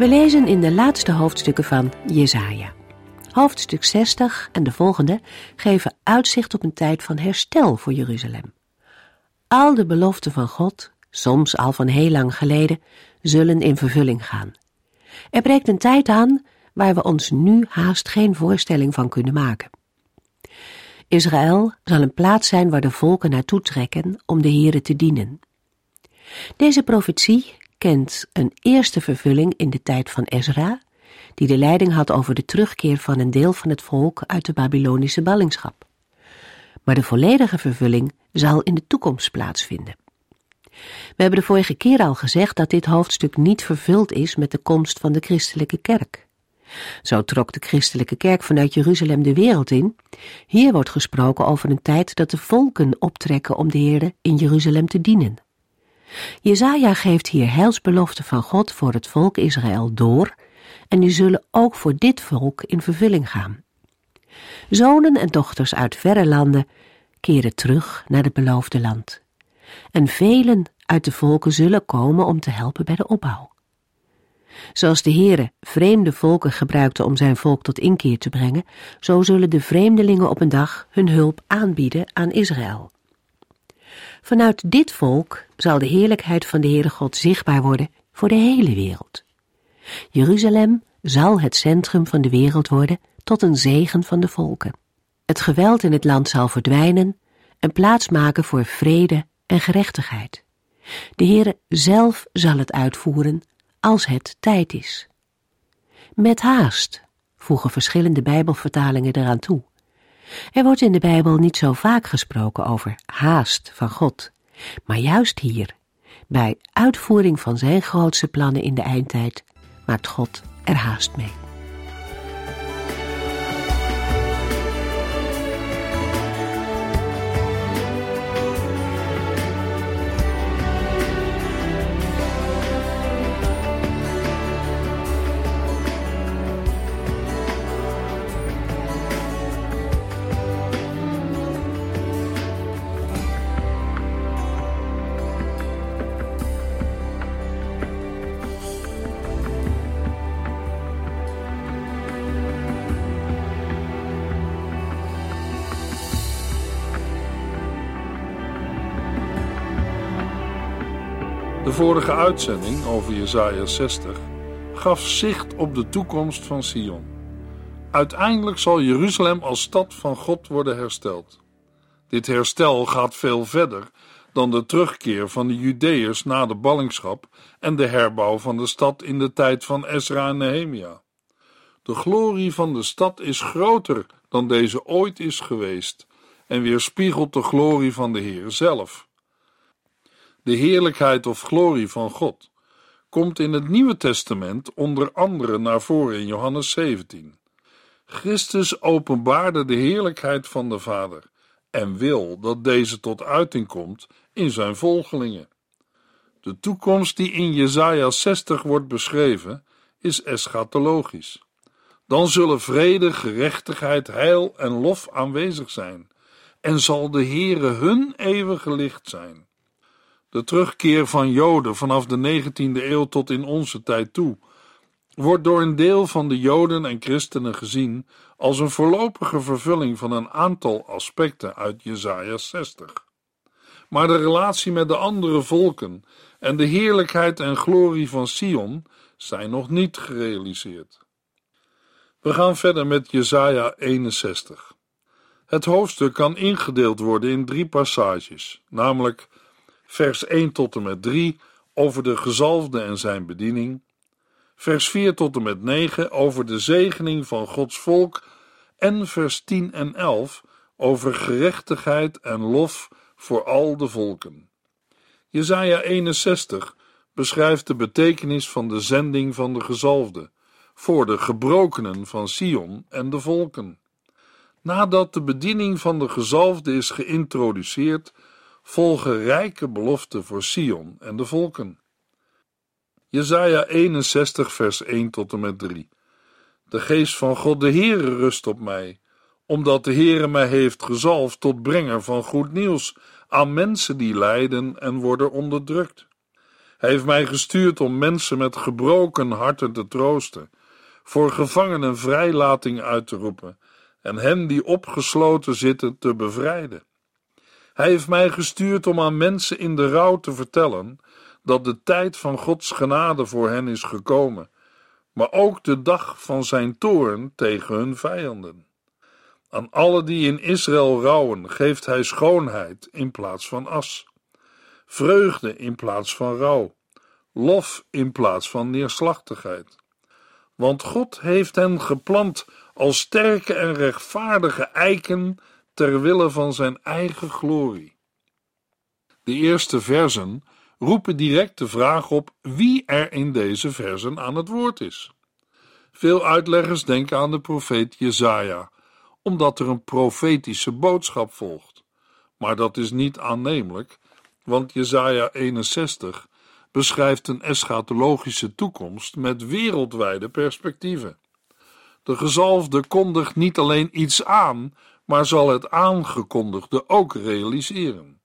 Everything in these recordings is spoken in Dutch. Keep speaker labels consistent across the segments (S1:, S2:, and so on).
S1: We lezen in de laatste hoofdstukken van Jesaja. Hoofdstuk 60 en de volgende geven uitzicht op een tijd van herstel voor Jeruzalem. Al de beloften van God, soms al van heel lang geleden, zullen in vervulling gaan. Er breekt een tijd aan waar we ons nu haast geen voorstelling van kunnen maken. Israël zal een plaats zijn waar de volken naartoe trekken om de Here te dienen. Deze profetie kent een eerste vervulling in de tijd van Ezra, die de leiding had over de terugkeer van een deel van het volk uit de Babylonische ballingschap. Maar de volledige vervulling zal in de toekomst plaatsvinden. We hebben de vorige keer al gezegd dat dit hoofdstuk niet vervuld is met de komst van de christelijke kerk. Zo trok de christelijke kerk vanuit Jeruzalem de wereld in. Hier wordt gesproken over een tijd dat de volken optrekken om de Heerde in Jeruzalem te dienen. Jezaja geeft hier heilsbeloften van God voor het volk Israël door en die zullen ook voor dit volk in vervulling gaan. Zonen en dochters uit verre landen keren terug naar het beloofde land. En velen uit de volken zullen komen om te helpen bij de opbouw. Zoals de Heere vreemde volken gebruikte om zijn volk tot inkeer te brengen, zo zullen de vreemdelingen op een dag hun hulp aanbieden aan Israël. Vanuit dit volk zal de heerlijkheid van de Heere God zichtbaar worden voor de hele wereld. Jeruzalem zal het centrum van de wereld worden tot een zegen van de volken. Het geweld in het land zal verdwijnen en plaats maken voor vrede en gerechtigheid. De Heere zelf zal het uitvoeren als het tijd is. Met haast, voegen verschillende Bijbelvertalingen eraan toe. Er wordt in de Bijbel niet zo vaak gesproken over haast van God, maar juist hier, bij uitvoering van zijn grootste plannen in de eindtijd, maakt God er haast mee.
S2: De vorige uitzending over Jesaja 60 gaf zicht op de toekomst van Sion. Uiteindelijk zal Jeruzalem als stad van God worden hersteld. Dit herstel gaat veel verder dan de terugkeer van de Judeërs na de ballingschap en de herbouw van de stad in de tijd van Ezra en Nehemia. De glorie van de stad is groter dan deze ooit is geweest en weerspiegelt de glorie van de Heer zelf de heerlijkheid of glorie van God, komt in het Nieuwe Testament onder andere naar voren in Johannes 17. Christus openbaarde de heerlijkheid van de Vader en wil dat deze tot uiting komt in zijn volgelingen. De toekomst die in Jesaja 60 wordt beschreven, is eschatologisch. Dan zullen vrede, gerechtigheid, heil en lof aanwezig zijn, en zal de Heere hun eeuwige licht zijn. De terugkeer van Joden vanaf de 19e eeuw tot in onze tijd toe wordt door een deel van de Joden en christenen gezien als een voorlopige vervulling van een aantal aspecten uit Jesaja 60. Maar de relatie met de andere volken en de heerlijkheid en glorie van Sion zijn nog niet gerealiseerd. We gaan verder met Jesaja 61. Het hoofdstuk kan ingedeeld worden in drie passages, namelijk vers 1 tot en met 3 over de gezalfde en zijn bediening, vers 4 tot en met 9 over de zegening van Gods volk en vers 10 en 11 over gerechtigheid en lof voor al de volken. Jesaja 61 beschrijft de betekenis van de zending van de gezalfde, voor de gebrokenen van Sion en de volken. Nadat de bediening van de gezalfde is geïntroduceerd, volgen rijke beloften voor Sion en de volken. Jesaja 61 vers 1 tot en met 3 De geest van God de Heere rust op mij, omdat de Heere mij heeft gezalfd tot brenger van goed nieuws aan mensen die lijden en worden onderdrukt. Hij heeft mij gestuurd om mensen met gebroken harten te troosten, voor gevangenen vrijlating uit te roepen en hen die opgesloten zitten te bevrijden. Hij heeft mij gestuurd om aan mensen in de rouw te vertellen dat de tijd van Gods genade voor hen is gekomen, maar ook de dag van zijn toorn tegen hun vijanden. Aan alle die in Israël rouwen, geeft hij schoonheid in plaats van as, vreugde in plaats van rouw, lof in plaats van neerslachtigheid. Want God heeft hen geplant als sterke en rechtvaardige eiken ter wille van zijn eigen glorie. De eerste versen roepen direct de vraag op wie er in deze versen aan het woord is. Veel uitleggers denken aan de profeet Jesaja, omdat er een profetische boodschap volgt. Maar dat is niet aannemelijk, want Jesaja 61 beschrijft een eschatologische toekomst met wereldwijde perspectieven. De gezalfde kondigt niet alleen iets aan, maar zal het aangekondigde ook realiseren.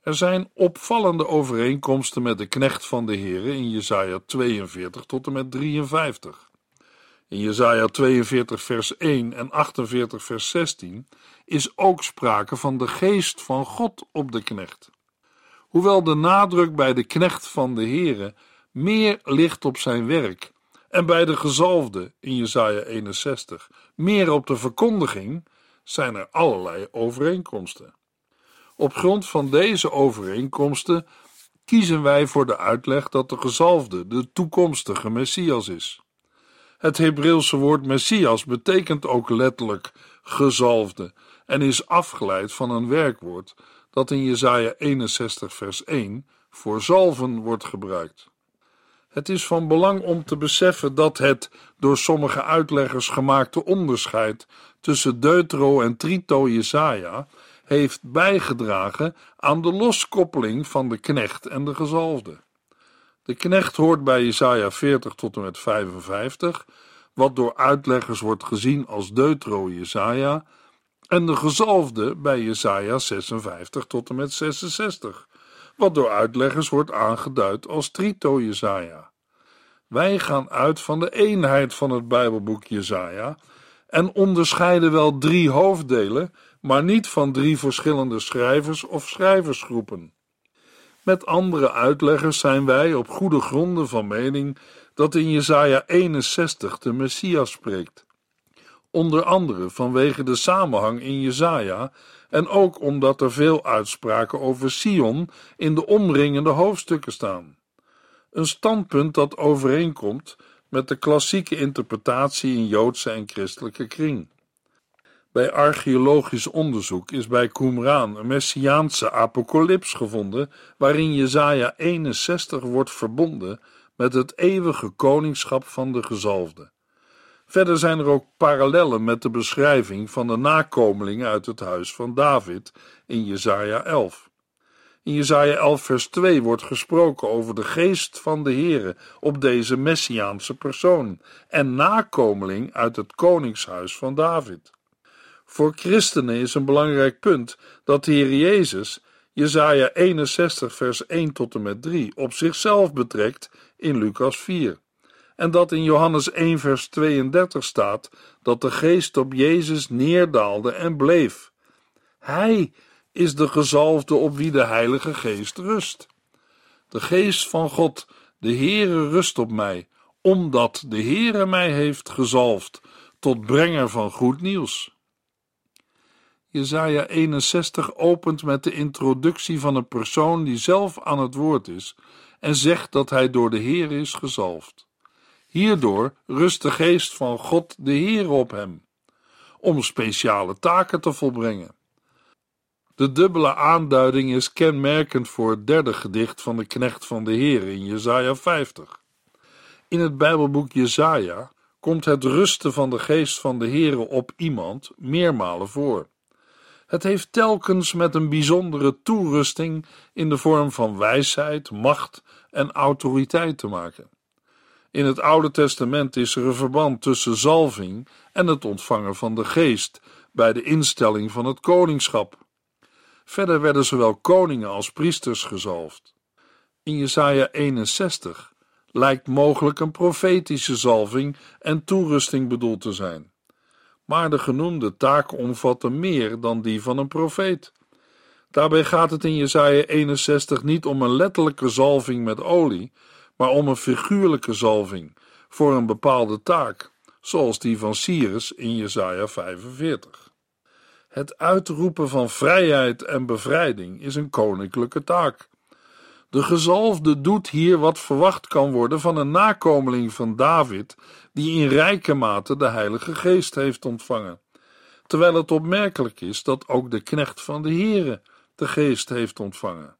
S2: Er zijn opvallende overeenkomsten met de knecht van de Heere in Jesaja 42 tot en met 53. In Jesaja 42 vers 1 en 48 vers 16 is ook sprake van de geest van God op de knecht. Hoewel de nadruk bij de knecht van de Heere meer ligt op zijn werk en bij de gezalfde in Jesaja 61 meer op de verkondiging, zijn er allerlei overeenkomsten. Op grond van deze overeenkomsten kiezen wij voor de uitleg dat de gezalfde de toekomstige Messias is. Het Hebreeuwse woord Messias betekent ook letterlijk gezalfde en is afgeleid van een werkwoord dat in Jesaja 61 vers 1 voor zalven wordt gebruikt. Het is van belang om te beseffen dat het door sommige uitleggers gemaakte onderscheid tussen Deutero en Trito Jesaja heeft bijgedragen aan de loskoppeling van de knecht en de gezalfde. De knecht hoort bij Jesaja 40 tot en met 55, wat door uitleggers wordt gezien als Deutero Jesaja, en de gezalfde bij Jesaja 56 tot en met 66, wat door uitleggers wordt aangeduid als Trito Jesaja. Wij gaan uit van de eenheid van het Bijbelboek Jesaja en onderscheiden wel drie hoofddelen, maar niet van drie verschillende schrijvers of schrijversgroepen. Met andere uitleggers zijn wij op goede gronden van mening dat in Jesaja 61 de Messias spreekt. Onder andere vanwege de samenhang in Jesaja en ook omdat er veel uitspraken over Sion in de omringende hoofdstukken staan. Een standpunt dat overeenkomt met de klassieke interpretatie in Joodse en christelijke kring. Bij archeologisch onderzoek is bij Qumran een messiaanse apocalyps gevonden waarin Jesaja 61 wordt verbonden met het eeuwige koningschap van de gezalfde. Verder zijn er ook parallellen met de beschrijving van de nakomelingen uit het huis van David in Jesaja 11. In Jesaja 11 vers 2 wordt gesproken over de geest van de Heere op deze messiaanse persoon en nakomeling uit het koningshuis van David. Voor christenen is een belangrijk punt dat de Heer Jezus Jesaja 61 vers 1 tot en met 3 op zichzelf betrekt in Lucas 4 en dat in Johannes 1 vers 32 staat dat de geest op Jezus neerdaalde en bleef. Hij is de gezalfde op wie de Heilige Geest rust. De Geest van God, de Heere rust op mij, omdat de Heere mij heeft gezalfd tot brenger van goed nieuws. Jesaja 61 opent met de introductie van een persoon die zelf aan het woord is en zegt dat hij door de Heer is gezalfd. Hierdoor rust de geest van God de Heer op hem, om speciale taken te volbrengen. De dubbele aanduiding is kenmerkend voor het derde gedicht van de knecht van de Heer in Jesaja 50. In het Bijbelboek Jesaja komt het rusten van de geest van de Heere op iemand meermalen voor. Het heeft telkens met een bijzondere toerusting in de vorm van wijsheid, macht en autoriteit te maken. In het Oude Testament is er een verband tussen zalving en het ontvangen van de geest bij de instelling van het koningschap. Verder werden zowel koningen als priesters gezalfd. In Jesaja 61 lijkt mogelijk een profetische zalving en toerusting bedoeld te zijn. Maar de genoemde taak omvatten meer dan die van een profeet. Daarbij gaat het in Jesaja 61 niet om een letterlijke zalving met olie, maar om een figuurlijke zalving voor een bepaalde taak, zoals die van Cyrus in Jesaja 45. Het uitroepen van vrijheid en bevrijding is een koninklijke taak. De gezalfde doet hier wat verwacht kan worden van een nakomeling van David, die in rijke mate de Heilige Geest heeft ontvangen. Terwijl het opmerkelijk is dat ook de knecht van de Heere de Geest heeft ontvangen.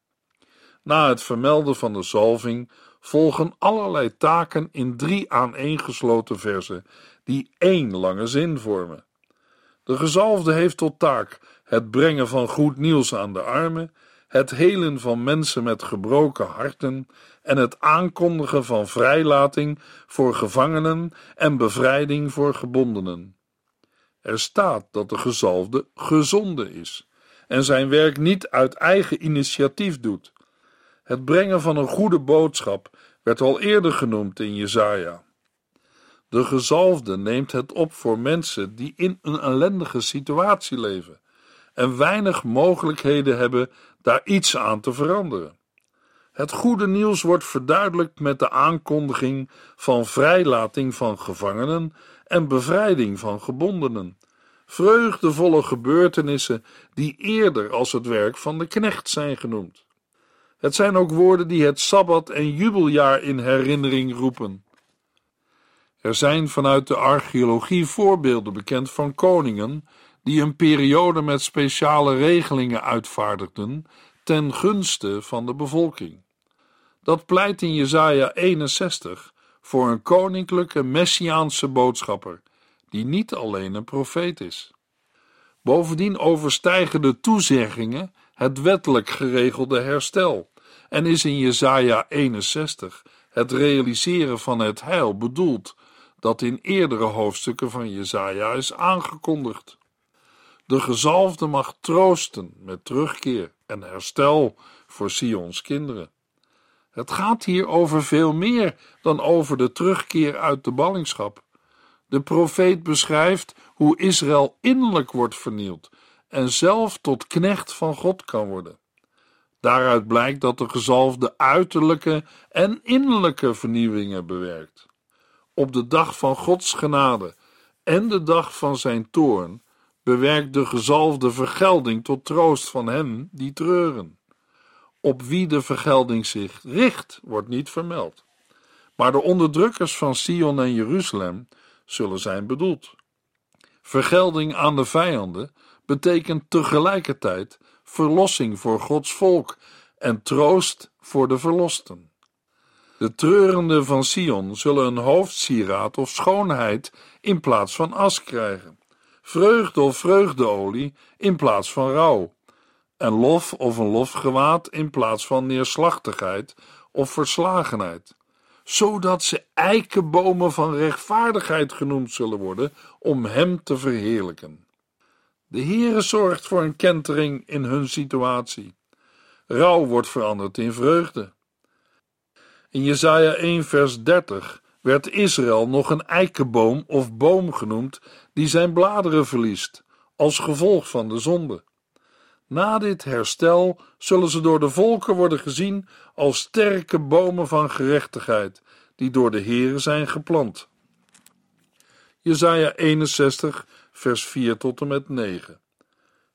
S2: Na het vermelden van de zalving volgen allerlei taken in drie aaneengesloten versen, die één lange zin vormen. De gezalfde heeft tot taak het brengen van goed nieuws aan de armen, het helen van mensen met gebroken harten en het aankondigen van vrijlating voor gevangenen en bevrijding voor gebondenen. Er staat dat de gezalfde gezonde is en zijn werk niet uit eigen initiatief doet. Het brengen van een goede boodschap werd al eerder genoemd in Jesaja. De gezalfde neemt het op voor mensen die in een ellendige situatie leven en weinig mogelijkheden hebben daar iets aan te veranderen. Het goede nieuws wordt verduidelijkt met de aankondiging van vrijlating van gevangenen en bevrijding van gebondenen. Vreugdevolle gebeurtenissen die eerder als het werk van de knecht zijn genoemd. Het zijn ook woorden die het sabbat en jubeljaar in herinnering roepen. Er zijn vanuit de archeologie voorbeelden bekend van koningen die een periode met speciale regelingen uitvaardigden ten gunste van de bevolking. Dat pleit in Jesaja 61 voor een koninklijke messiaanse boodschapper, die niet alleen een profeet is. Bovendien overstijgen de toezeggingen het wettelijk geregelde herstel en is in Jesaja 61 het realiseren van het heil bedoeld dat in eerdere hoofdstukken van Jesaja is aangekondigd. De gezalfde mag troosten met terugkeer en herstel voor Sions kinderen. Het gaat hier over veel meer dan over de terugkeer uit de ballingschap. De profeet beschrijft hoe Israël innerlijk wordt vernield en zelf tot knecht van God kan worden. Daaruit blijkt dat de gezalfde uiterlijke en innerlijke vernieuwingen bewerkt. Op de dag van Gods genade en de dag van zijn toorn bewerkt de gezalfde vergelding tot troost van hen die treuren. Op wie de vergelding zich richt, wordt niet vermeld. Maar de onderdrukkers van Sion en Jeruzalem zullen zijn bedoeld. Vergelding aan de vijanden betekent tegelijkertijd verlossing voor Gods volk en troost voor de verlosten. De treurenden van Sion zullen een hoofdsieraad of schoonheid in plaats van as krijgen, vreugde of vreugdeolie in plaats van rouw, en lof of een lofgewaad in plaats van neerslachtigheid of verslagenheid, zodat ze eikenbomen van rechtvaardigheid genoemd zullen worden om hem te verheerlijken. De Heere zorgt voor een kentering in hun situatie. Rouw wordt veranderd in vreugde. In Jesaja 1 vers 30 werd Israël nog een eikenboom of boom genoemd die zijn bladeren verliest, als gevolg van de zonde. Na dit herstel zullen ze door de volken worden gezien als sterke bomen van gerechtigheid, die door de Heere zijn geplant. Jesaja 61 vers 4 tot en met 9.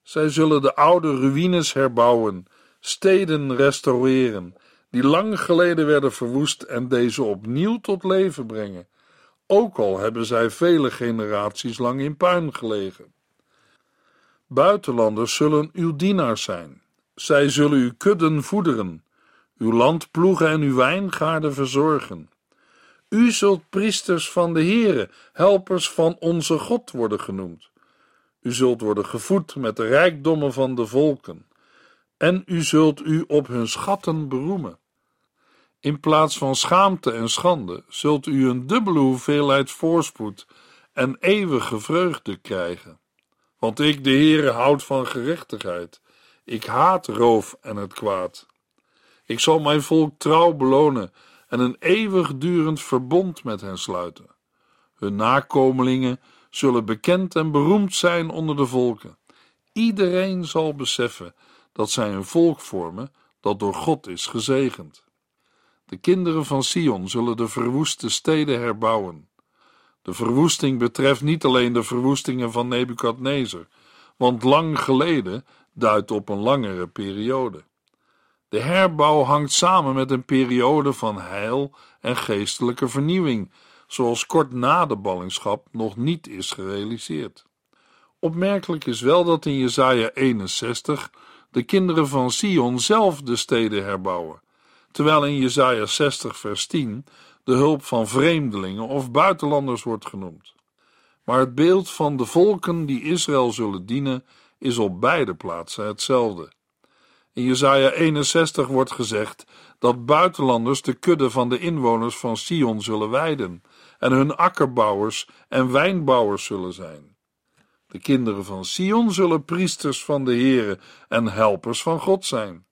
S2: Zij zullen de oude ruïnes herbouwen, steden restaureren, die lang geleden werden verwoest en deze opnieuw tot leven brengen, ook al hebben zij vele generaties lang in puin gelegen. Buitenlanders zullen uw dienaars zijn. Zij zullen uw kudden voederen, uw land ploegen en uw wijngaarden verzorgen. U zult priesters van de Heere, helpers van onze God worden genoemd. U zult worden gevoed met de rijkdommen van de volken, en u zult u op hun schatten beroemen. In plaats van schaamte en schande zult u een dubbele hoeveelheid voorspoed en eeuwige vreugde krijgen. Want ik, de Heere, houd van gerechtigheid. Ik haat roof en het kwaad. Ik zal mijn volk trouw belonen en een eeuwigdurend verbond met hen sluiten. Hun nakomelingen zullen bekend en beroemd zijn onder de volken. Iedereen zal beseffen dat zij een volk vormen dat door God is gezegend. De kinderen van Sion zullen de verwoeste steden herbouwen. De verwoesting betreft niet alleen de verwoestingen van Nebukadnezar, want lang geleden duidt op een langere periode. De herbouw hangt samen met een periode van heil en geestelijke vernieuwing, zoals kort na de ballingschap nog niet is gerealiseerd. Opmerkelijk is wel dat in Jesaja 61 de kinderen van Sion zelf de steden herbouwen, terwijl in Jesaja 60 vers 10 de hulp van vreemdelingen of buitenlanders wordt genoemd. Maar het beeld van de volken die Israël zullen dienen is op beide plaatsen hetzelfde. In Jesaja 61 wordt gezegd dat buitenlanders de kudde van de inwoners van Sion zullen weiden en hun akkerbouwers en wijnbouwers zullen zijn. De kinderen van Sion zullen priesters van de Heere en helpers van God zijn.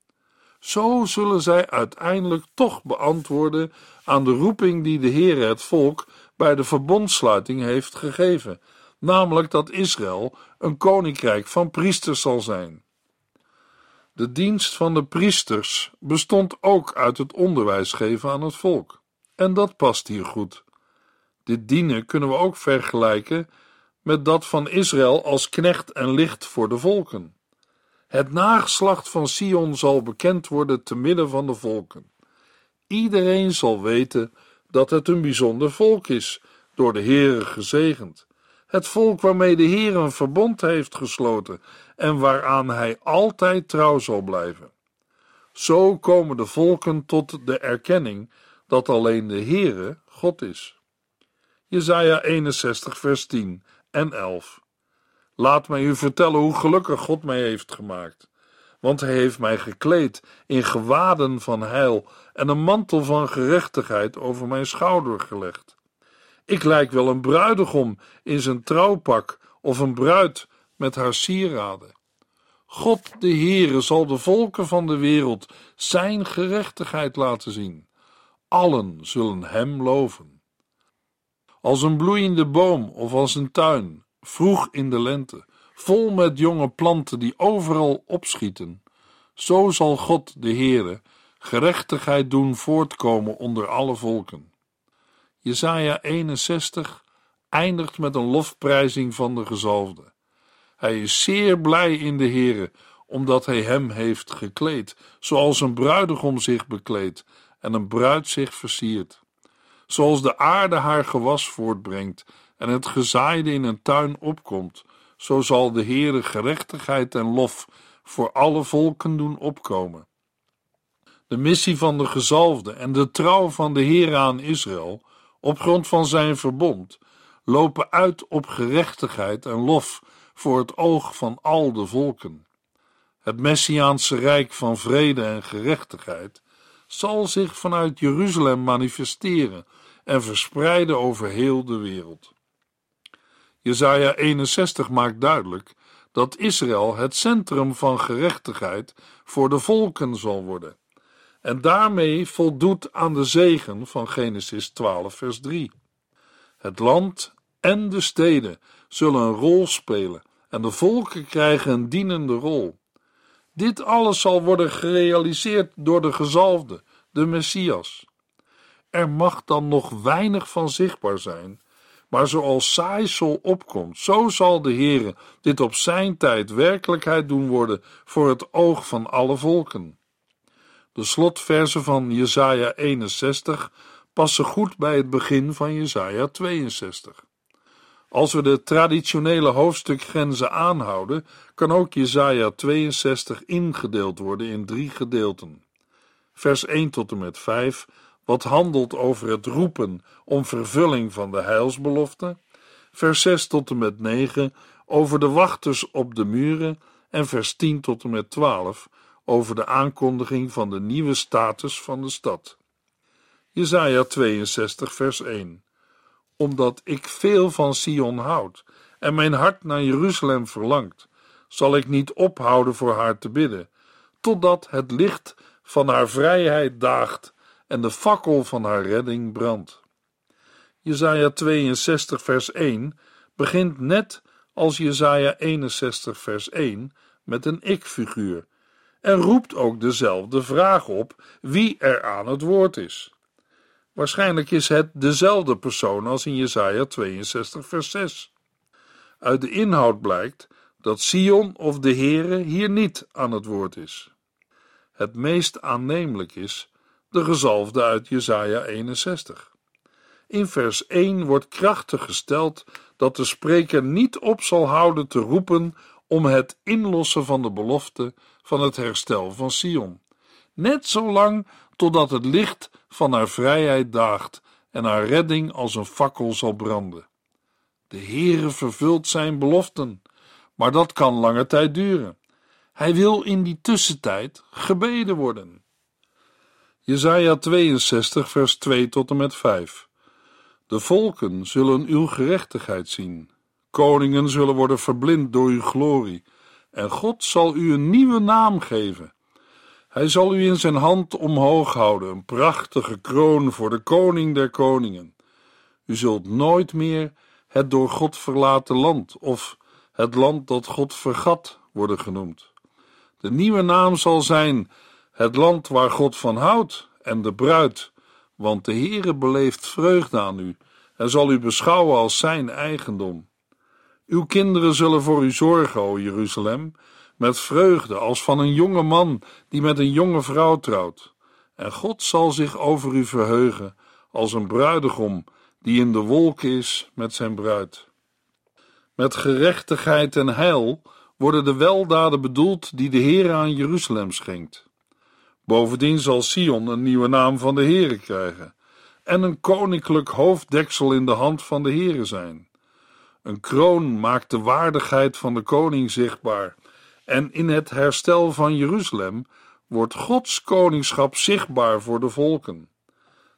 S2: Zo zullen zij uiteindelijk toch beantwoorden aan de roeping die de Heere het volk bij de verbondsluiting heeft gegeven, namelijk dat Israël een koninkrijk van priesters zal zijn. De dienst van de priesters bestond ook uit het onderwijs geven aan het volk. En dat past hier goed. Dit dienen kunnen we ook vergelijken met dat van Israël als knecht en licht voor de volken. Het nageslacht van Sion zal bekend worden te midden van de volken. Iedereen zal weten dat het een bijzonder volk is, door de Heere gezegend. Het volk waarmee de Heer een verbond heeft gesloten en waaraan hij altijd trouw zal blijven. Zo komen de volken tot de erkenning dat alleen de Heere God is. Jesaja 61 vers 10 en 11 Laat mij u vertellen hoe gelukkig God mij heeft gemaakt. Want hij heeft mij gekleed in gewaden van heil en een mantel van gerechtigheid over mijn schouder gelegd. Ik lijk wel een bruidegom in zijn trouwpak of een bruid met haar sieraden. God de Heere zal de volken van de wereld zijn gerechtigheid laten zien. Allen zullen hem loven. Als een bloeiende boom of als een tuin, vroeg in de lente, vol met jonge planten die overal opschieten, zo zal God de Heere gerechtigheid doen voortkomen onder alle volken. Jesaja 61 eindigt met een lofprijzing van de gezalfde. Hij is zeer blij in de Heere, omdat hij hem heeft gekleed, zoals een bruidegom zich bekleedt en een bruid zich versiert. Zoals de aarde haar gewas voortbrengt en het gezaaide in een tuin opkomt, zo zal de Heere gerechtigheid en lof voor alle volken doen opkomen. De missie van de gezalfde en de trouw van de Heere aan Israël, op grond van zijn verbond, lopen uit op gerechtigheid en lof voor het oog van al de volken. Het Messiaanse rijk van vrede en gerechtigheid zal zich vanuit Jeruzalem manifesteren en verspreiden over heel de wereld. Jesaja 61 maakt duidelijk dat Israël het centrum van gerechtigheid voor de volken zal worden en daarmee voldoet aan de zegen van Genesis 12 vers 3. Het land en de steden zullen een rol spelen en de volken krijgen een dienende rol. Dit alles zal worden gerealiseerd door de gezalfde, de Messias. Er mag dan nog weinig van zichtbaar zijn, maar zoals zaaisel opkomt, zo zal de Heere dit op zijn tijd werkelijkheid doen worden voor het oog van alle volken. De slotversen van Jesaja 61 passen goed bij het begin van Jesaja 62. Als we de traditionele hoofdstukgrenzen aanhouden, kan ook Jesaja 62 ingedeeld worden in drie gedeelten. Vers 1 tot en met 5 wat handelt over het roepen om vervulling van de heilsbelofte, vers 6 tot en met 9 over de wachters op de muren en vers 10 tot en met 12 over de aankondiging van de nieuwe status van de stad. Jesaja 62 vers 1 Omdat ik veel van Sion houd en mijn hart naar Jeruzalem verlangt, zal ik niet ophouden voor haar te bidden, totdat het licht van haar vrijheid daagt en de fakkel van haar redding brandt. Jesaja 62 vers 1 begint net als Jesaja 61 vers 1 met een ik-figuur en roept ook dezelfde vraag op wie er aan het woord is. Waarschijnlijk is het dezelfde persoon als in Jesaja 62 vers 6. Uit de inhoud blijkt dat Sion of de Heere hier niet aan het woord is. Het meest aannemelijk is de gezalfde uit Jesaja 61. In vers 1 wordt krachtig gesteld dat de spreker niet op zal houden te roepen om het inlossen van de belofte van het herstel van Sion, net zolang totdat het licht van haar vrijheid daagt en haar redding als een fakkel zal branden. De Heere vervult zijn beloften, maar dat kan lange tijd duren. Hij wil in die tussentijd gebeden worden. Jesaja 62 vers 2 tot en met 5 De volken zullen uw gerechtigheid zien. Koningen zullen worden verblind door uw glorie. En God zal u een nieuwe naam geven. Hij zal u in zijn hand omhoog houden, een prachtige kroon voor de koning der koningen. U zult nooit meer het door God verlaten land of het land dat God vergat worden genoemd. De nieuwe naam zal zijn het land waar God van houdt en de bruid, want de Heere beleeft vreugde aan u en zal u beschouwen als zijn eigendom. Uw kinderen zullen voor u zorgen, o Jeruzalem, met vreugde als van een jonge man die met een jonge vrouw trouwt. En God zal zich over u verheugen als een bruidegom die in de wolken is met zijn bruid. Met gerechtigheid en heil worden de weldaden bedoeld die de Heer aan Jeruzalem schenkt. Bovendien zal Sion een nieuwe naam van de Heere krijgen en een koninklijk hoofddeksel in de hand van de Heere zijn. Een kroon maakt de waardigheid van de koning zichtbaar en in het herstel van Jeruzalem wordt Gods koningschap zichtbaar voor de volken.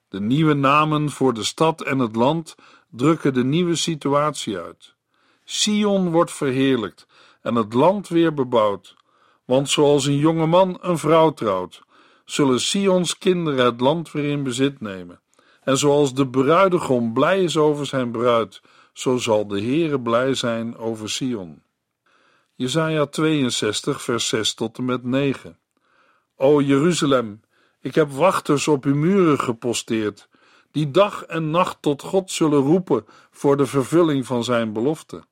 S2: De nieuwe namen voor de stad en het land drukken de nieuwe situatie uit. Sion wordt verheerlijkt en het land weer bebouwd. Want zoals een jonge man een vrouw trouwt, zullen Sions kinderen het land weer in bezit nemen. En zoals de bruidegom blij is over zijn bruid, zo zal de Heere blij zijn over Sion. Jesaja 62, vers 6 tot en met 9. O Jeruzalem, ik heb wachters op uw muren geposteerd, die dag en nacht tot God zullen roepen voor de vervulling van zijn belofte.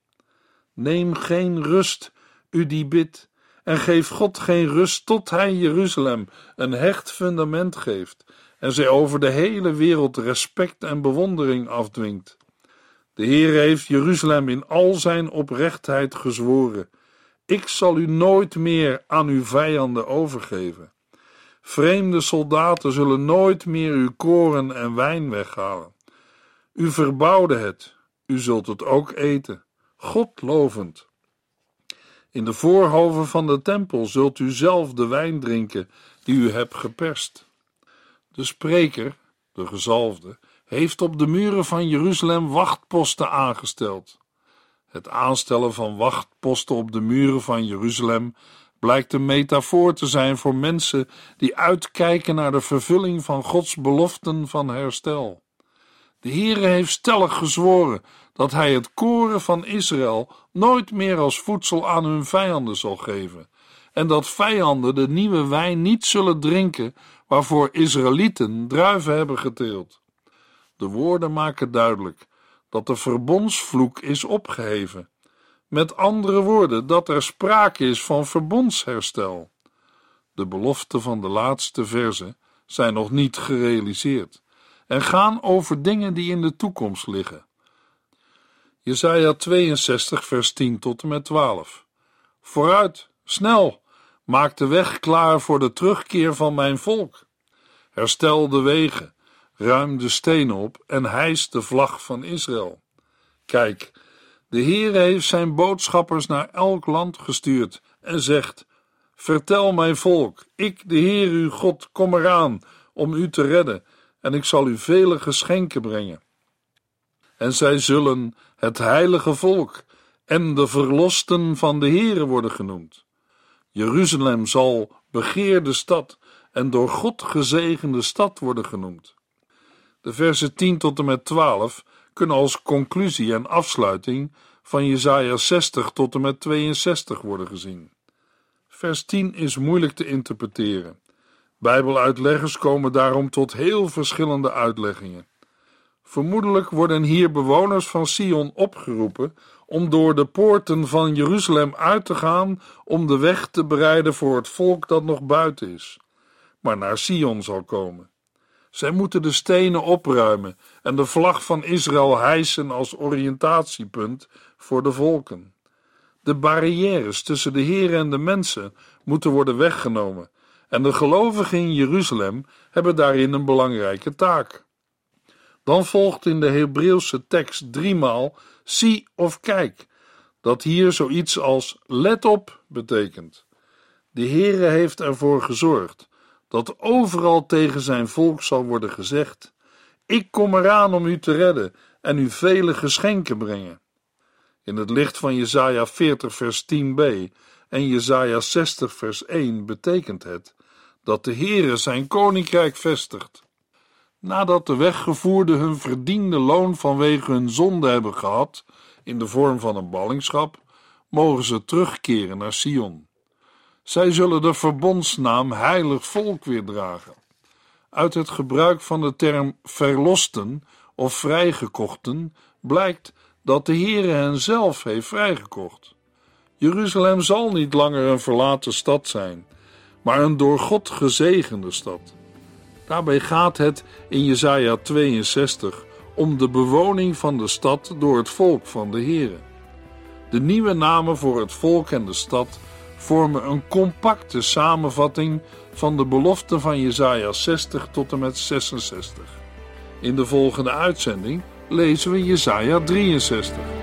S2: Neem geen rust, u die bidt, en geef God geen rust tot hij Jeruzalem een hecht fundament geeft en zij over de hele wereld respect en bewondering afdwingt. De Heer heeft Jeruzalem in al zijn oprechtheid gezworen. Ik zal u nooit meer aan uw vijanden overgeven. Vreemde soldaten zullen nooit meer uw koren en wijn weghalen. U verbouwde het, u zult het ook eten, God lovend. In de voorhoven van de tempel zult u zelf de wijn drinken die u hebt geperst. De spreker, de gezalfde, heeft op de muren van Jeruzalem wachtposten aangesteld. Het aanstellen van wachtposten op de muren van Jeruzalem blijkt een metafoor te zijn voor mensen die uitkijken naar de vervulling van Gods beloften van herstel. De Heere heeft stellig gezworen dat hij het koren van Israël nooit meer als voedsel aan hun vijanden zal geven, en dat vijanden de nieuwe wijn niet zullen drinken waarvoor Israëlieten druiven hebben geteeld. De woorden maken duidelijk dat de verbondsvloek is opgeheven. Met andere woorden, dat er sprake is van verbondsherstel. De beloften van de laatste verse zijn nog niet gerealiseerd en gaan over dingen die in de toekomst liggen. Jesaja 62, vers 10 tot en met 12. Vooruit, snel, maak de weg klaar voor de terugkeer van mijn volk. Herstel de wegen, ruim de stenen op en hijst de vlag van Israël. Kijk, de Heer heeft zijn boodschappers naar elk land gestuurd en zegt: Vertel mijn volk, ik, de Heer uw God, kom eraan om u te redden, en ik zal u vele geschenken brengen. En zij zullen het heilige volk en de verlosten van de Heere worden genoemd. Jeruzalem zal begeerde stad en door God gezegende stad worden genoemd. De versen 10 tot en met 12 kunnen als conclusie en afsluiting van Jesaja 60 tot en met 62 worden gezien. Vers 10 is moeilijk te interpreteren. Bijbeluitleggers komen daarom tot heel verschillende uitleggingen. Vermoedelijk worden hier bewoners van Sion opgeroepen om door de poorten van Jeruzalem uit te gaan om de weg te bereiden voor het volk dat nog buiten is, maar naar Sion zal komen. Zij moeten de stenen opruimen en de vlag van Israël hijsen als oriëntatiepunt voor de volken. De barrières tussen de Heer en de mensen moeten worden weggenomen, en de gelovigen in Jeruzalem hebben daarin een belangrijke taak. Dan volgt in de Hebreeuwse tekst driemaal zie of kijk, dat hier zoiets als let op betekent. De Heere heeft ervoor gezorgd dat overal tegen zijn volk zal worden gezegd: Ik kom eraan om u te redden en u vele geschenken brengen. In het licht van Jesaja 40 vers 10b en Jesaja 60 vers 1 betekent het dat de Heere zijn koninkrijk vestigt. Nadat de weggevoerden hun verdiende loon vanwege hun zonde hebben gehad, in de vorm van een ballingschap, mogen ze terugkeren naar Sion. Zij zullen de verbondsnaam heilig volk weer dragen. Uit het gebruik van de term verlosten of vrijgekochten blijkt dat de Heere hen zelf heeft vrijgekocht. Jeruzalem zal niet langer een verlaten stad zijn, maar een door God gezegende stad. Daarbij gaat het in Jesaja 62 om de bewoning van de stad door het volk van de Heere. De nieuwe namen voor het volk en de stad vormen een compacte samenvatting van de beloften van Jesaja 60 tot en met 66. In de volgende uitzending lezen we Jesaja 63.